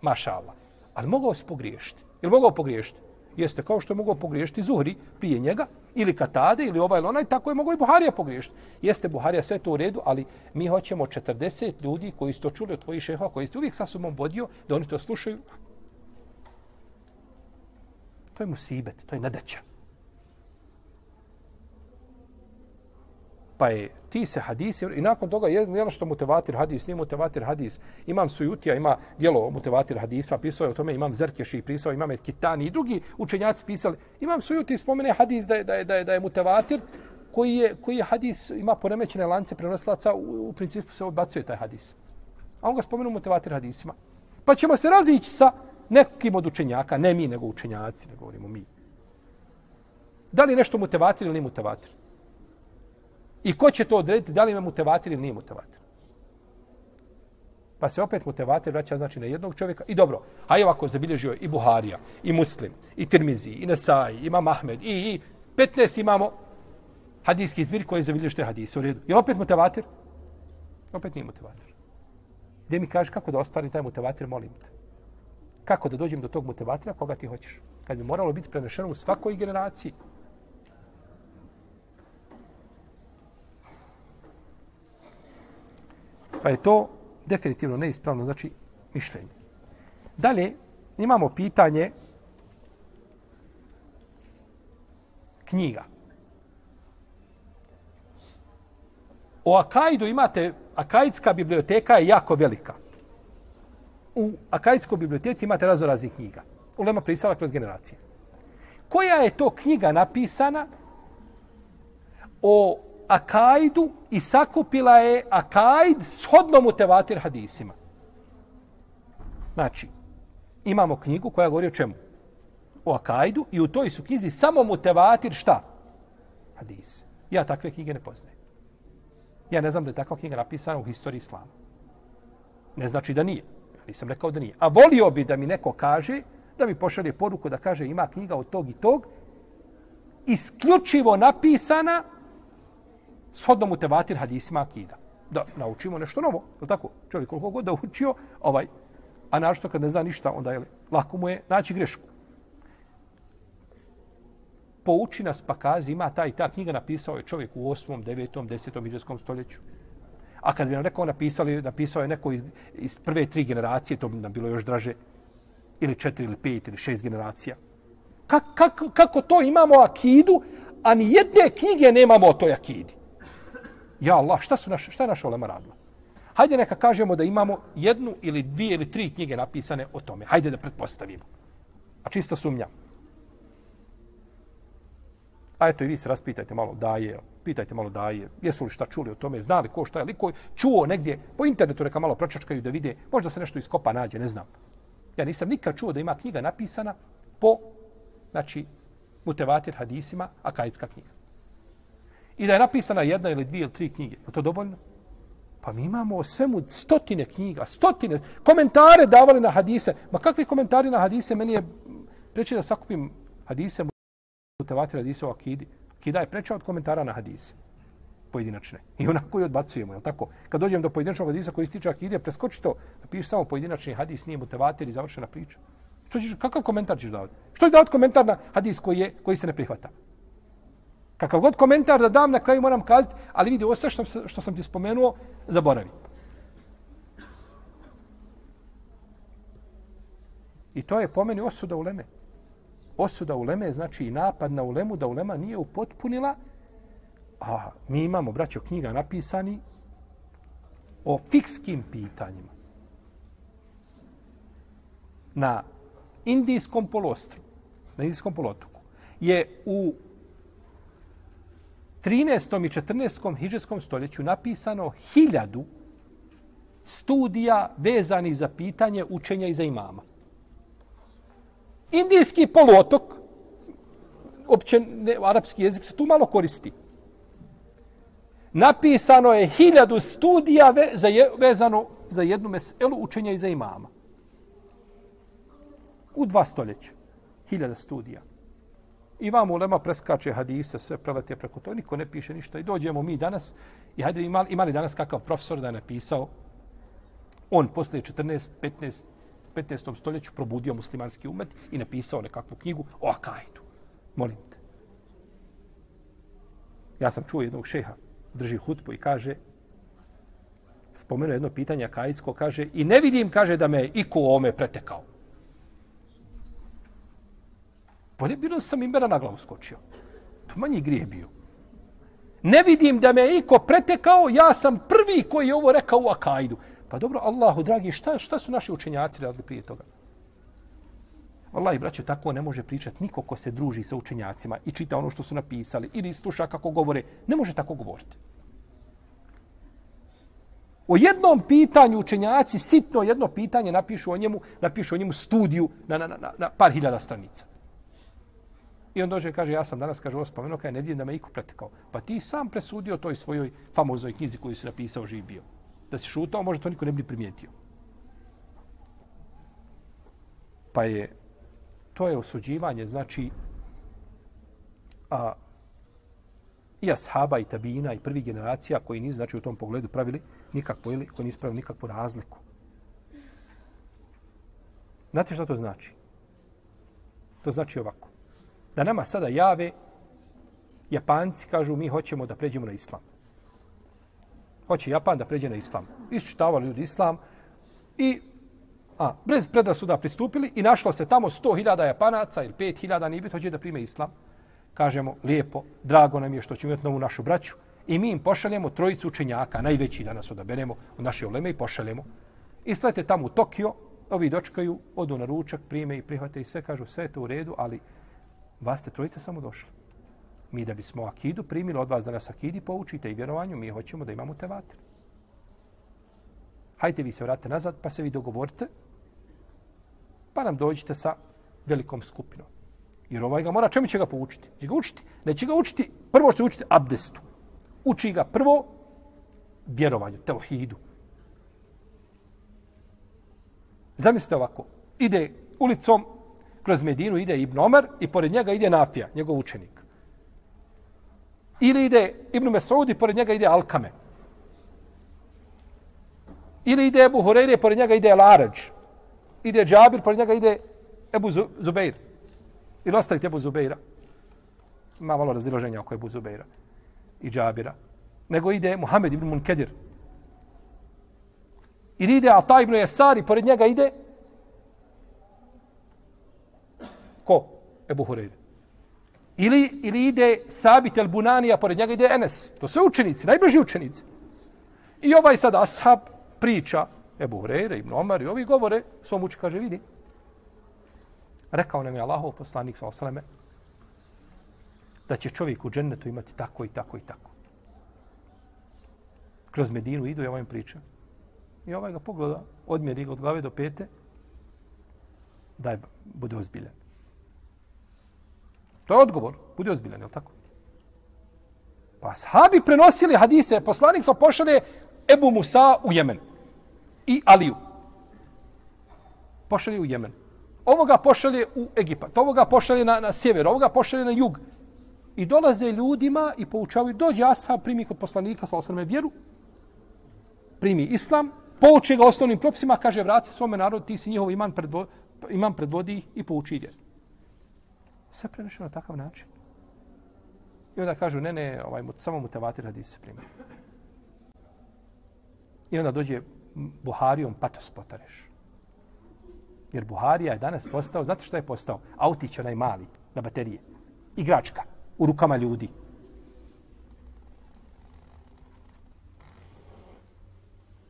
maša Allah. Ali mogao se pogriješiti. Ili mogao pogriješiti? Jeste kao što je mogao pogriješiti Zuhri prije njega, ili Katade, ili ovaj ili onaj, tako je mogao i Buharija pogriješiti. Jeste Buharija sve to u redu, ali mi hoćemo 40 ljudi koji su to čuli od tvojih šehova, koji ste uvijek sa sobom vodio, da oni to slušaju. To je musibet, to je nadaća. pa je ti se hadisi i nakon toga je jedno što mutevatir hadis nije mutevatir hadis. Imam sujutija ima djelo mutevatir hadisva, pisao je o tome imam Zrkeši, pisao imam kitani i drugi učenjaci pisali. Imam sujuti spomene hadis da je, da je, da je, da je mutevatir koji je, koji je hadis ima poremećene lance prenoslaca u, u principu se odbacuje taj hadis. A on ga spomenu mutevatir hadisima. Pa ćemo se razići sa nekim od učenjaka ne mi nego učenjaci ne govorimo mi. Da li nešto mutevatir ili nije mutevatir? I ko će to odrediti, da li ima mutevatir ili nije mutevatir? Pa se opet mutevatir vraća znači na jednog čovjeka. I dobro, a je ovako zabilježio i Buharija, i Muslim, i Tirmizi, i Nesaj, i Imam Ahmed, i, i 15 imamo hadijski zbir koji zabilježio te hadise u redu. Je opet mutevatir? Opet nije mutevatir. Gdje mi kaže kako da ostvarim taj mutevatir, molim te. Kako da dođem do tog mutevatira, koga ti hoćeš? Kad bi moralo biti prenešeno u svakoj generaciji. Pa je to definitivno neispravno, znači mišljenje. Dalje, imamo pitanje knjiga. O Akajdu imate, Akajdska biblioteka je jako velika. U Akajdskoj biblioteci imate raznoraznih knjiga. Ulema prisala kroz generacije. Koja je to knjiga napisana o akajdu i sakupila je akajd shodno mu tevatir hadisima. Znači, imamo knjigu koja govori o čemu? O akajdu i u toj su knjizi samo mu tevatir šta? Hadis. Ja takve knjige ne poznajem. Ja ne znam da je takva knjiga napisana u historiji islama. Ne znači da nije. Ja nisam rekao da nije. A volio bi da mi neko kaže, da mi pošalje poruku da kaže ima knjiga od tog i tog, isključivo napisana shodno mu tevatir hadisima akida. Da naučimo nešto novo. Je tako? Čovjek koliko god da učio, ovaj, a našto kad ne zna ništa, onda je lako mu je naći grešku. Pouči nas pa kazi, ima ta i ta knjiga napisao je čovjek u 8., 9., 10. iđeskom stoljeću. A kad bi nam rekao napisali, napisao je neko iz, iz prve tri generacije, to bi nam bilo još draže, ili četiri, ili pet, ili šest generacija. Kak, kak, kako to imamo akidu, a ni jedne knjige nemamo o toj akidi? Ja Allah, šta, su naš, šta je naša olema radila? Hajde neka kažemo da imamo jednu ili dvije ili tri knjige napisane o tome. Hajde da pretpostavimo. A čista sumnja. A eto i vi se raspitajte malo daje, pitajte malo daje, jesu li šta čuli o tome, znali ko šta je, liko čuo negdje, po internetu neka malo pročačkaju da vide, možda se nešto iskopa nađe, ne znam. Ja nisam nikad čuo da ima knjiga napisana po, znači, mutevatir hadisima, akajitska knjiga. I da je napisana jedna ili dvije ili tri knjige. Je to dovoljno? Pa mi imamo o svemu stotine knjiga, stotine komentare davali na hadise. Ma kakvi komentari na hadise? Meni je preče da sakupim hadise, mutevatir hadise o akidi. Akida je preča od komentara na hadise pojedinačne. I onako i odbacujemo, je tako? Kad dođem do pojedinačnog hadisa koji ističe akide, preskoči to, napiši samo pojedinačni hadis, nije mutevatir i završena priča. Što ćeš, kakav komentar ćeš davati? Što je davati komentar na hadis koji, je, koji se ne prihvata? Kakav god komentar da dam, na kraju moram kazati, ali vidi, ovo sve što, što sam ti spomenuo, zaboravi. I to je po meni osuda uleme. Osuda uleme znači i napad na Ulemu da Ulema nije upotpunila, a mi imamo, braćo, knjiga napisani o fikskim pitanjima. Na Indijskom polostru, na Indijskom polotoku, je u 13. i 14. hiđarskom stoljeću napisano hiljadu studija vezani za pitanje učenja i za imama. Indijski poluotok, opće ne, arapski jezik se tu malo koristi. Napisano je hiljadu studija ve, za je, vezano za jednu meselu učenja i za imama. U dva stoljeća. Hiljada studija. I vam ulema preskače hadise, sve prelete preko to, niko ne piše ništa. I dođemo mi danas, i hajde imali, imali danas kakav profesor da je napisao, on posle 14, 15, 15. stoljeću probudio muslimanski umet i napisao nekakvu knjigu o Akajdu. Molim te. Ja sam čuo jednog šeha, drži hutbu i kaže, spomenuo jedno pitanje Akajdsko, kaže, i ne vidim, kaže, da me iko ome pretekao. Bolje bilo da sam imbera na glavu skočio. To manji grije bio. Ne vidim da me iko pretekao, ja sam prvi koji je ovo rekao u Akajdu. Pa dobro, Allahu dragi, šta, šta su naši učenjaci radili prije toga? Allah i braćo, tako ne može pričati niko ko se druži sa učenjacima i čita ono što su napisali ili sluša kako govore. Ne može tako govoriti. O jednom pitanju učenjaci, sitno jedno pitanje, napišu o njemu, napišu o njemu studiju na, na, na, na par hiljada stranica. I on dođe i kaže, ja sam danas, kaže, ovo spomenuo, kaj ne vidim da me iko pretekao. Pa ti sam presudio toj svojoj famoznoj knjizi koju si napisao živ bio. Da si šutao, možda to niko ne bi primijetio. Pa je, to je osuđivanje, znači, a, i ashaba i tabina i prvi generacija koji nisu, znači, u tom pogledu pravili nikakvu, ili koji nisu pravili nikakvu razliku. Znate što to znači? To znači ovako da nama sada jave Japanci kažu mi hoćemo da pređemo na islam. Hoće Japan da pređe na islam. Isčitavali ljudi islam i a, bez predrasuda pristupili i našlo se tamo 100.000 Japanaca ili 5.000 nije biti hoće da prime islam. Kažemo, lijepo, drago nam je što ćemo imati novu našu braću i mi im pošaljemo trojicu učenjaka, najveći danas odaberemo u naše oleme i pošaljemo. I slete tamo u Tokio, ovi dočkaju, odu na ručak, prime i prihvate i sve kažu sve je to u redu, ali Vas ste trojica samo došli. Mi da bismo akidu primili od vas da nas akidi poučite i vjerovanju, mi hoćemo da imamo tevatir. Hajde vi se vratite nazad, pa se vi dogovorite, pa nam dođite sa velikom skupinom. Jer ovaj ga mora, čemu će ga poučiti? Će ga učiti? Neće ga učiti, prvo što učiti abdestu. Uči ga prvo vjerovanju, teohidu. Zamislite ovako, ide ulicom kroz Medinu, ide Ibn Omer i pored njega ide Nafija, njegov učenik. Ili ide Ibn Mesaudi, pored njega ide Alkame. Ili ide Ebu Hureyre, pored njega ide Larađ. Ide Džabir, pored njega ide Ebu Zubeir. Ili ostavite Ebu Zubeira. Ima malo razdiloženja oko Ebu Zubeira i Džabira. Nego ide Muhammed ibn Munkedir. Ili ide Ata ibn Jesari, pored njega ide ko? Ebu Hureyre. Ili, ili ide Sabit el Bunanija, pored njega ide Enes. To su učenici, najbliži učenici. I ovaj sad ashab priča, Ebu Hureyre, Ibn Omar i ovi govore, svom uči kaže, vidi, rekao nam je Allahov poslanik sa osaleme, da će čovjek u džennetu imati tako i tako i tako. Kroz Medinu idu i ovaj priča. I ovaj ga pogleda, odmjeri ga od glave do pete, da bude ozbiljen. To je odgovor. Budi ozbiljan, je li tako? Pa sahabi prenosili hadise, poslanik sa pošalje Ebu Musa u Jemen. I Aliju. Pošalje u Jemen. Ovoga pošalje u Egipat. Ovoga pošalje na, na sjever. Ovoga pošalje na jug. I dolaze ljudima i poučavaju. Dođe Ashab, primi kod poslanika sa osrme vjeru. Primi islam. Pouče ga osnovnim propisima. Kaže, vrati svome narodu, ti si njihov iman, predvo, imam predvodi i pouči vjeru. Sve prenošeno na takav način. I onda kažu, ne, ne, ovaj, samo mutavatir hadis se primio. I onda dođe Buharijom patos potareš. Jer Buharija je danas postao, znate šta je postao? Autić onaj mali, na baterije. Igračka, u rukama ljudi.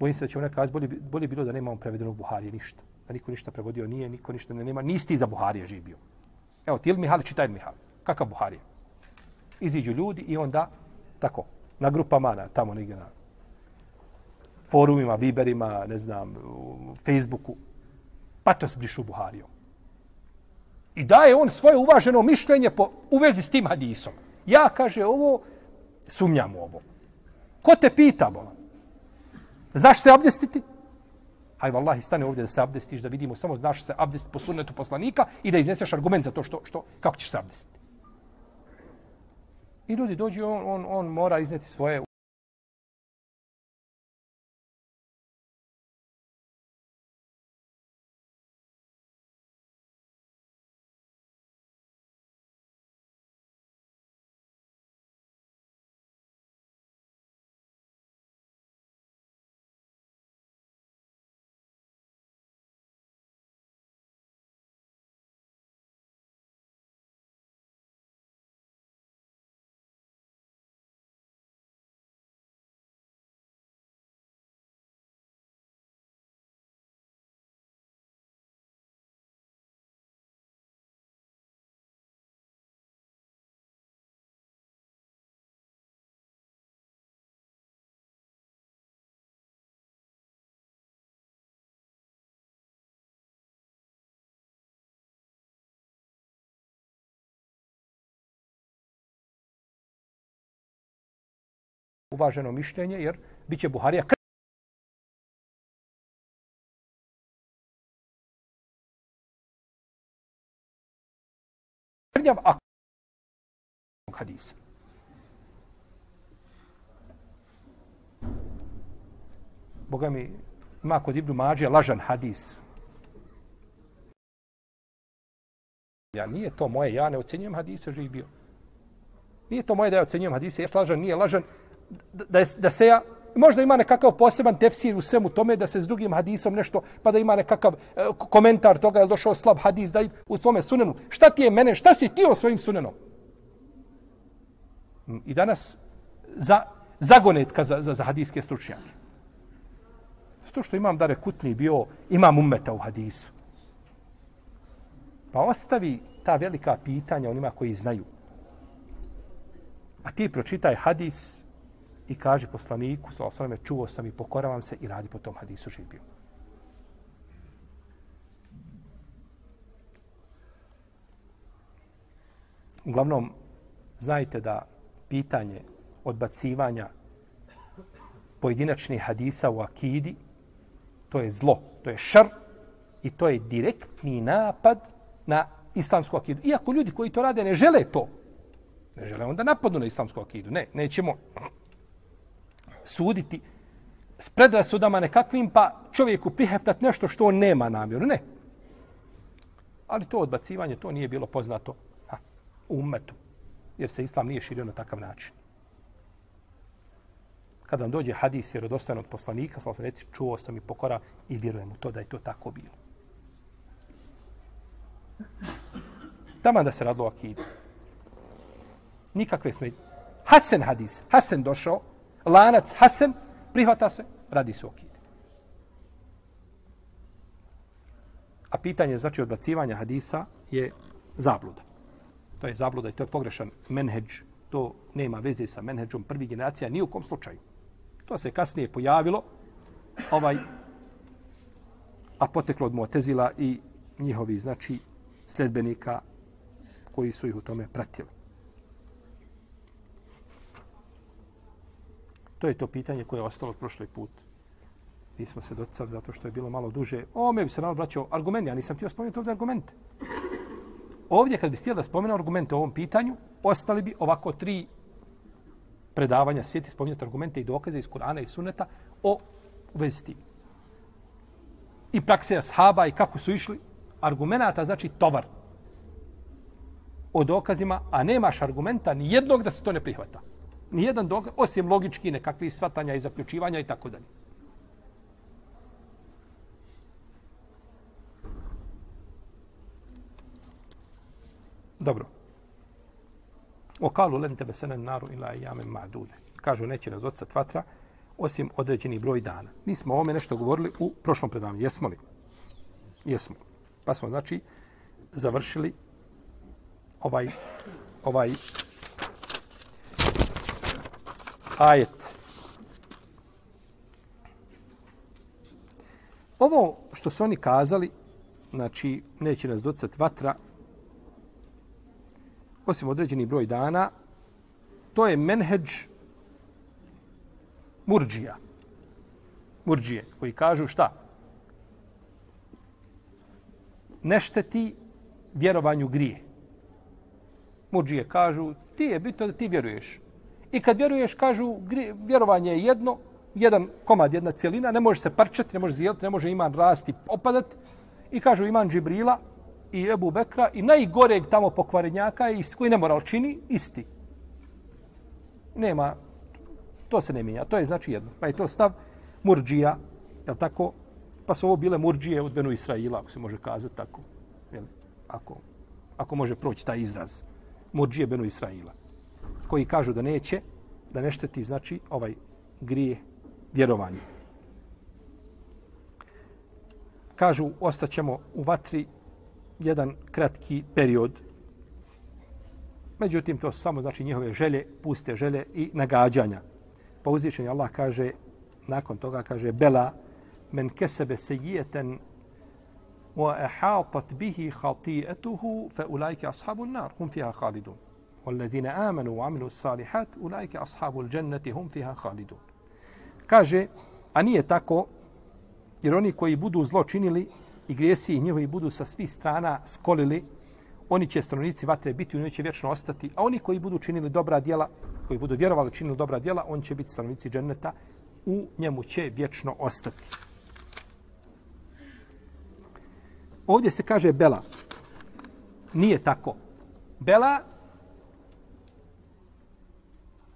Bojim se da će ona kazi, bolje, bolje bilo da nemamo prevedenog Buharije ništa. Da niko ništa prevodio nije, niko ništa ne nema. Nisti za Buharije živio. Evo, ti ili Mihal, čitaj Mihal. Kakav Buharija? Iziđu ljudi i onda, tako, na grupama, na, tamo negdje na forumima, Viberima, ne znam, u Facebooku, patos brišu Buharijom. I daje on svoje uvaženo mišljenje po, u vezi s tim hadisom. Ja, kaže, ovo, sumnjam u ovo. Ko te pita, bola? Znaš se abdestiti? Haj, vallahi, stane ovdje da se abdestiš, da vidimo samo znaš se abdest po sunnetu poslanika i da izneseš argument za to što, što, kako ćeš se abdestiti. I ljudi dođu, on, on, on mora izneti svoje uvaženo mišljenje, jer bit će Buharija krnjav a hadisa. Boga mi ima kod Ibnu Mađe lažan hadis. Ja, nije to moje, ja ne ocenjujem hadise živio. Nije to moje da ja ocenjujem hadise, je lažan, nije lažan, da, da se ja možda ima nekakav poseban tefsir u svemu tome da se s drugim hadisom nešto pa da ima nekakav e, komentar toga je došao slab hadis da u svome sunenu. Šta ti je mene šta si ti o svojim sunenom? Mm, I danas za zagonetka za, za, za hadijske stručnjake. Zato što imam dare kutni bio imam umeta u hadisu. Pa ostavi ta velika pitanja onima koji znaju. A ti pročitaj hadis i kaže poslaniku, sa osaleme, čuo sam i pokoravam se i radi po tom hadisu živio. Uglavnom, znajte da pitanje odbacivanja pojedinačnih hadisa u akidi, to je zlo, to je šar i to je direktni napad na islamsku akidu. Iako ljudi koji to rade ne žele to, ne žele onda napadnu na islamsku akidu. Ne, nećemo suditi s predrasudama nekakvim, pa čovjeku priheftat nešto što on nema namjeru. Ne. Ali to odbacivanje, to nije bilo poznato ha, u umetu, jer se islam nije širio na takav način. Kada vam dođe hadis jer od poslanika, sam reci, čuo sam i pokora i vjerujem u to da je to tako bilo. Tamo da se radilo o akidu. Nikakve sme... Hasan hadis. Hasan došao. Lanac Hasen. Prihvata se. Radi se okid. A pitanje znači odbacivanja hadisa je zabluda. To je zabluda i to je pogrešan menheđ. To nema veze sa menheđom prvi generacija ni u kom slučaju. To se kasnije pojavilo ovaj a poteklo od Mu'tezila i njihovi znači sledbenika koji su ih u tome pratili. To je to pitanje koje je ostalo od prošloj put. Nismo se docali zato što je bilo malo duže. O, me bi se malo braćao argument. Ja nisam htio spomenuti ovdje argumente. Ovdje kad bi stijel da spomenu argumente o ovom pitanju, ostali bi ovako tri predavanja, sjeti spominjati argumente i dokaze iz Kur'ana i Sunneta o vezi tim. I prakse ashaba i kako su išli. Argumenata znači tovar o dokazima, a nemaš argumenta ni jednog da se to ne prihvata. Nijedan dokaz, osim logički nekakvih svatanja i zaključivanja i tako dalje. Dobro. O kalu len tebe senen naru ila jame ma'dude. Kažu, neće nas odsat vatra, osim određeni broj dana. Mi smo o ovome nešto govorili u prošlom predavanju. Jesmo li? Jesmo. Pa smo, znači, završili ovaj ovaj ajet. Ovo što su oni kazali, znači, neće nas docat vatra, osim određeni broj dana, to je menheđ murđija. Murđije, koji kažu šta? Ne šteti vjerovanju grije. Murđije kažu, ti je bitno da ti vjeruješ. I kad vjeruješ, kažu, vjerovanje je jedno, jedan komad, jedna cijelina, ne može se parčati, ne može zijeliti, ne može iman rasti, opadati. I kažu iman Džibrila, i Ebu Bekra i najgoreg tamo pokvarenjaka je isti, koji ne moral čini, isti. Nema, to se ne mijenja, to je znači jedno. Pa je to stav Murđija, je tako? Pa su ovo bile Murđije od Benu Israila, ako se može kazati tako. Jel? Ako, ako može proći taj izraz. Murđije Benu Israila. Koji kažu da neće, da ne šteti, znači, ovaj grije vjerovanje. Kažu, ostaćemo u vatri jedan kratki period. Međutim, to su samo znači njihove želje, puste želje i nagađanja. Pa uzvišen Allah kaže, nakon toga kaže, Bela, men kesebe sejijeten wa ehatat bihi khati'atuhu fa ulajke ashabun nar hum fiha halidun. والذين آمنوا وعملوا الصالحات أولئك أصحاب الجنة هم فيها خالدون kaže a nije tako jer oni koji budu zlo činili i grijesi i njihovi budu sa svih strana skolili, oni će stanovnici vatre biti, u njoj će vječno ostati, a oni koji budu činili dobra djela, koji budu vjerovali činili dobra djela, oni će biti stanovnici dženeta, u njemu će vječno ostati. Ovdje se kaže Bela. Nije tako. Bela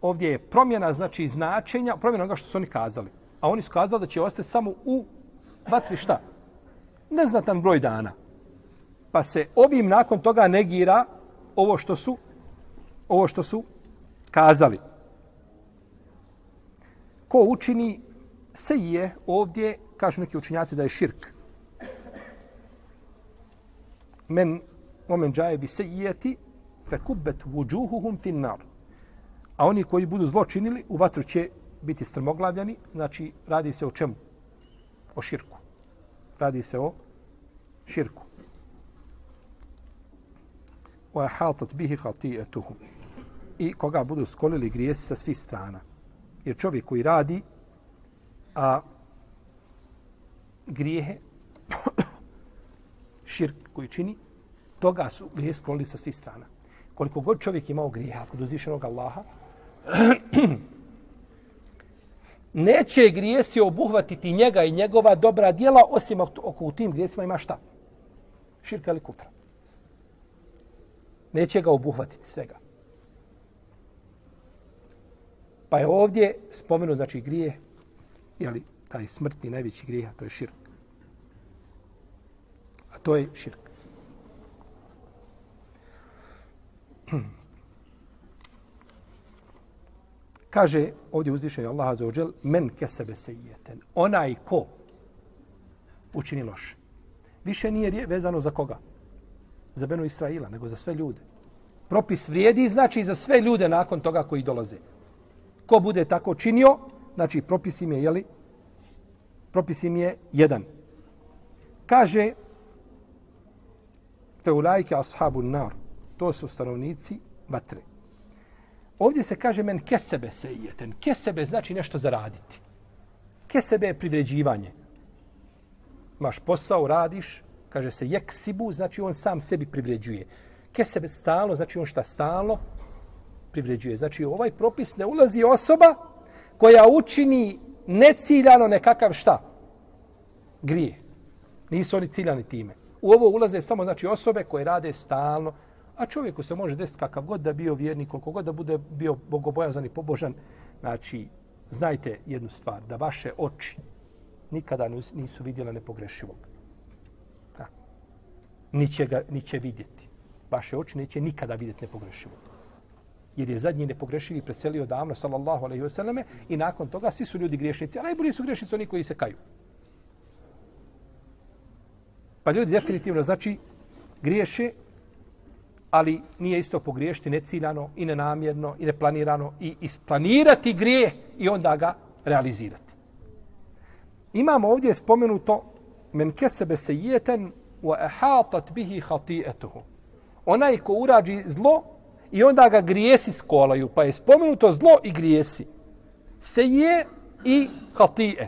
ovdje je promjena znači značenja, promjena onoga što su oni kazali. A oni su kazali da će ostati samo u vatri šta? neznatan broj dana. Pa se ovim nakon toga negira ovo što su ovo što su kazali. Ko učini se je ovdje, kažu neki učinjaci da je širk. Men omen džaje bi se jeti fe kubbet vuđuhuhum fin nar. A oni koji budu zločinili, u vatru će biti strmoglavljani. Znači, radi se o čemu? O širku. Radi se o širku. Wa hatat bihi khati'atuhum. I koga budu skolili grijesi sa svih strana. Jer čovjek koji radi a grijehe širk koji čini, toga su grije skolili sa svih strana. Koliko god čovjek imao grijeha kod uzvišenog Allaha, neće grijesi obuhvatiti njega i njegova dobra dijela, osim oko u tim grijesima ima šta? Širka ili kufra. Neće ga obuhvatiti svega. Pa je ovdje spomenu, znači, grije, jeli, taj smrtni najveći grijeh, to je širk. A to je širk. Kaže ovdje uzvišenje Allah za ođel, men kesebe sejeten. Onaj ko učini loše. Više nije vezano za koga? Za Benu Israila, nego za sve ljude. Propis vrijedi, znači za sve ljude nakon toga koji dolaze. Ko bude tako činio, znači propis im je, jeli? Propis im je jedan. Kaže, feulajke ashabu nar. To su stanovnici vatre. Ovdje se kaže men kesebe sejeten. Kesebe znači nešto zaraditi. Kesebe je privređivanje. Maš posao, radiš, kaže se jeksibu, znači on sam sebi privređuje. Kesebe stalo, znači on šta stalo privređuje. Znači ovaj propis ne ulazi osoba koja učini neciljano nekakav šta? Grije. Nisu oni ciljani time. U ovo ulaze samo znači osobe koje rade stalno, a čovjeku se može desiti kakav god da bio vjernik, koliko god da bude bio bogobojazan i pobožan. Znači, znajte jednu stvar, da vaše oči nikada nisu vidjela nepogrešivog. Da. Niće ga, niće vidjeti. Vaše oči neće nikada vidjeti nepogrešivog. Jer je zadnji nepogrešivi preselio davno, sallallahu alaihi wasallam, i nakon toga svi su ljudi griješnici, a najbolji su griješnici oni koji se kaju. Pa ljudi definitivno znači griješe, ali nije isto pogriješiti neciljano i nenamjerno i neplanirano i isplanirati grije i onda ga realizirati. Imamo ovdje spomenuto men kesebe se jeten wa ehatat bihi hati'etuhu. Onaj ko urađi zlo i onda ga grijesi skolaju, pa je spomenuto zlo i grijesi. Se je i hati'e.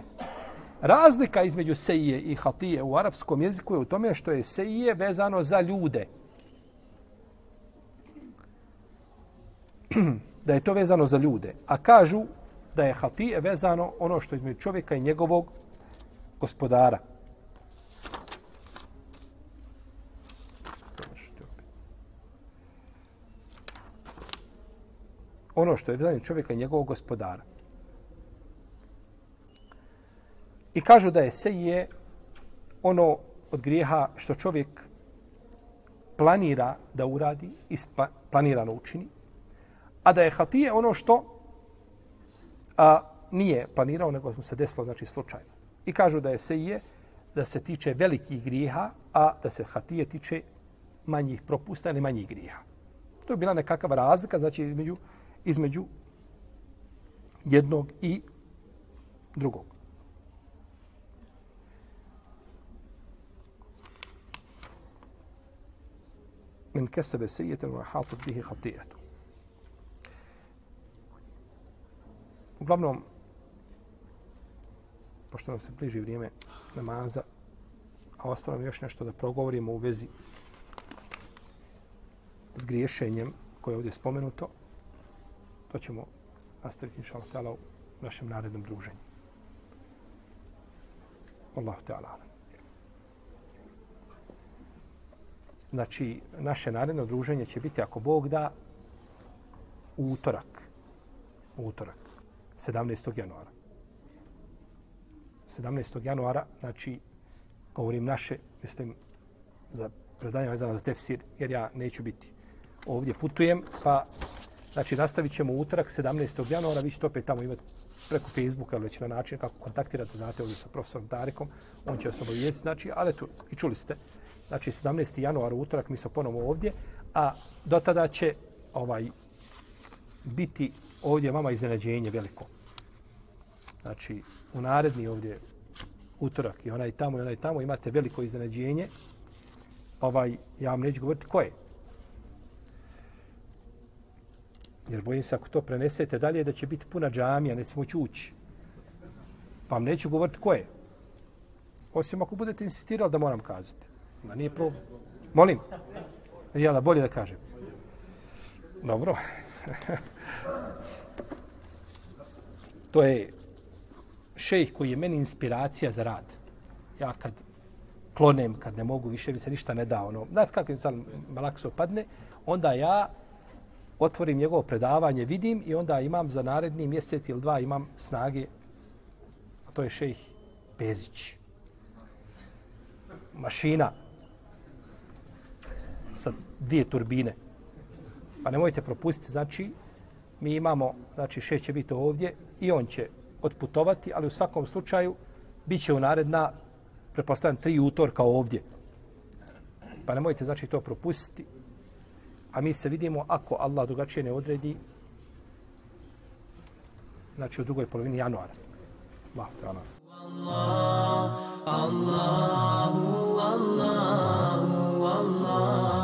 Razlika između seije i hatije u arapskom jeziku je u tome što je seije vezano za ljude. da je to vezano za ljude. A kažu da je hatije vezano ono što je između čovjeka i njegovog gospodara. Ono što je vezano čovjeka i njegovog gospodara. I kažu da je seje ono od grijeha što čovjek planira da uradi i planirano učini, a da je hatije ono što a, nije planirao, nego mu se desilo, znači slučajno. I kažu da je seije, da se tiče velikih grijeha, a da se hatije tiče manjih propusta ili manjih grijeha. To je bila nekakva razlika, znači između, između jednog i drugog. men kesebe sejeten wa hatat bihi hatijetu. Uglavnom, pošto nam se bliži vrijeme namaza, a ostalo još nešto da progovorimo u vezi s griješenjem koje je ovdje spomenuto, to ćemo nastaviti inša Allah u našem narednom druženju. Allahu Teala. Znači, naše naredno druženje će biti, ako Bog da, u utorak. U utorak. 17. januara. 17. januara, znači, govorim naše, mislim, za predanje vezano za tefsir, jer ja neću biti ovdje, putujem, pa, znači, nastavit ćemo utorak, 17. januara, vi ćete opet tamo imati preko Facebooka, već na način kako kontaktirate, znate, ovdje sa profesorom Tarikom, on će vas obavijesti, znači, ali tu, i čuli ste, znači 17. januar utorak mi smo ponovo ovdje, a do tada će ovaj biti ovdje je vama iznenađenje veliko. Znači, u naredni ovdje utorak i onaj tamo i onaj tamo imate veliko iznenađenje. Ovaj, ja vam neću govoriti ko je. Jer bojim se ako to prenesete dalje da će biti puna džamija, ne smo ući. Pa vam neću govoriti ko je. Osim ako budete insistirali da moram kazati. Ma nije problem. Molim. Jela, bolje da kažem. Dobro. to je šejh koji je meni inspiracija za rad. Ja kad klonem, kad ne mogu, više mi se ništa ne da. Ono, znate kako je sam malakso padne, onda ja otvorim njegovo predavanje, vidim i onda imam za naredni mjesec ili dva imam snage. A to je šejh Pezić. Mašina sa dvije turbine. Pa nemojte propustiti, znači, mi imamo, znači šef će biti ovdje i on će otputovati, ali u svakom slučaju bit će u naredna, prepostavljam, tri utorka ovdje. Pa nemojte, znači, to propustiti. A mi se vidimo ako Allah drugačije ne odredi, znači u drugoj polovini januara. Allah, to Allah. Allah, Allah, Allah, Allah.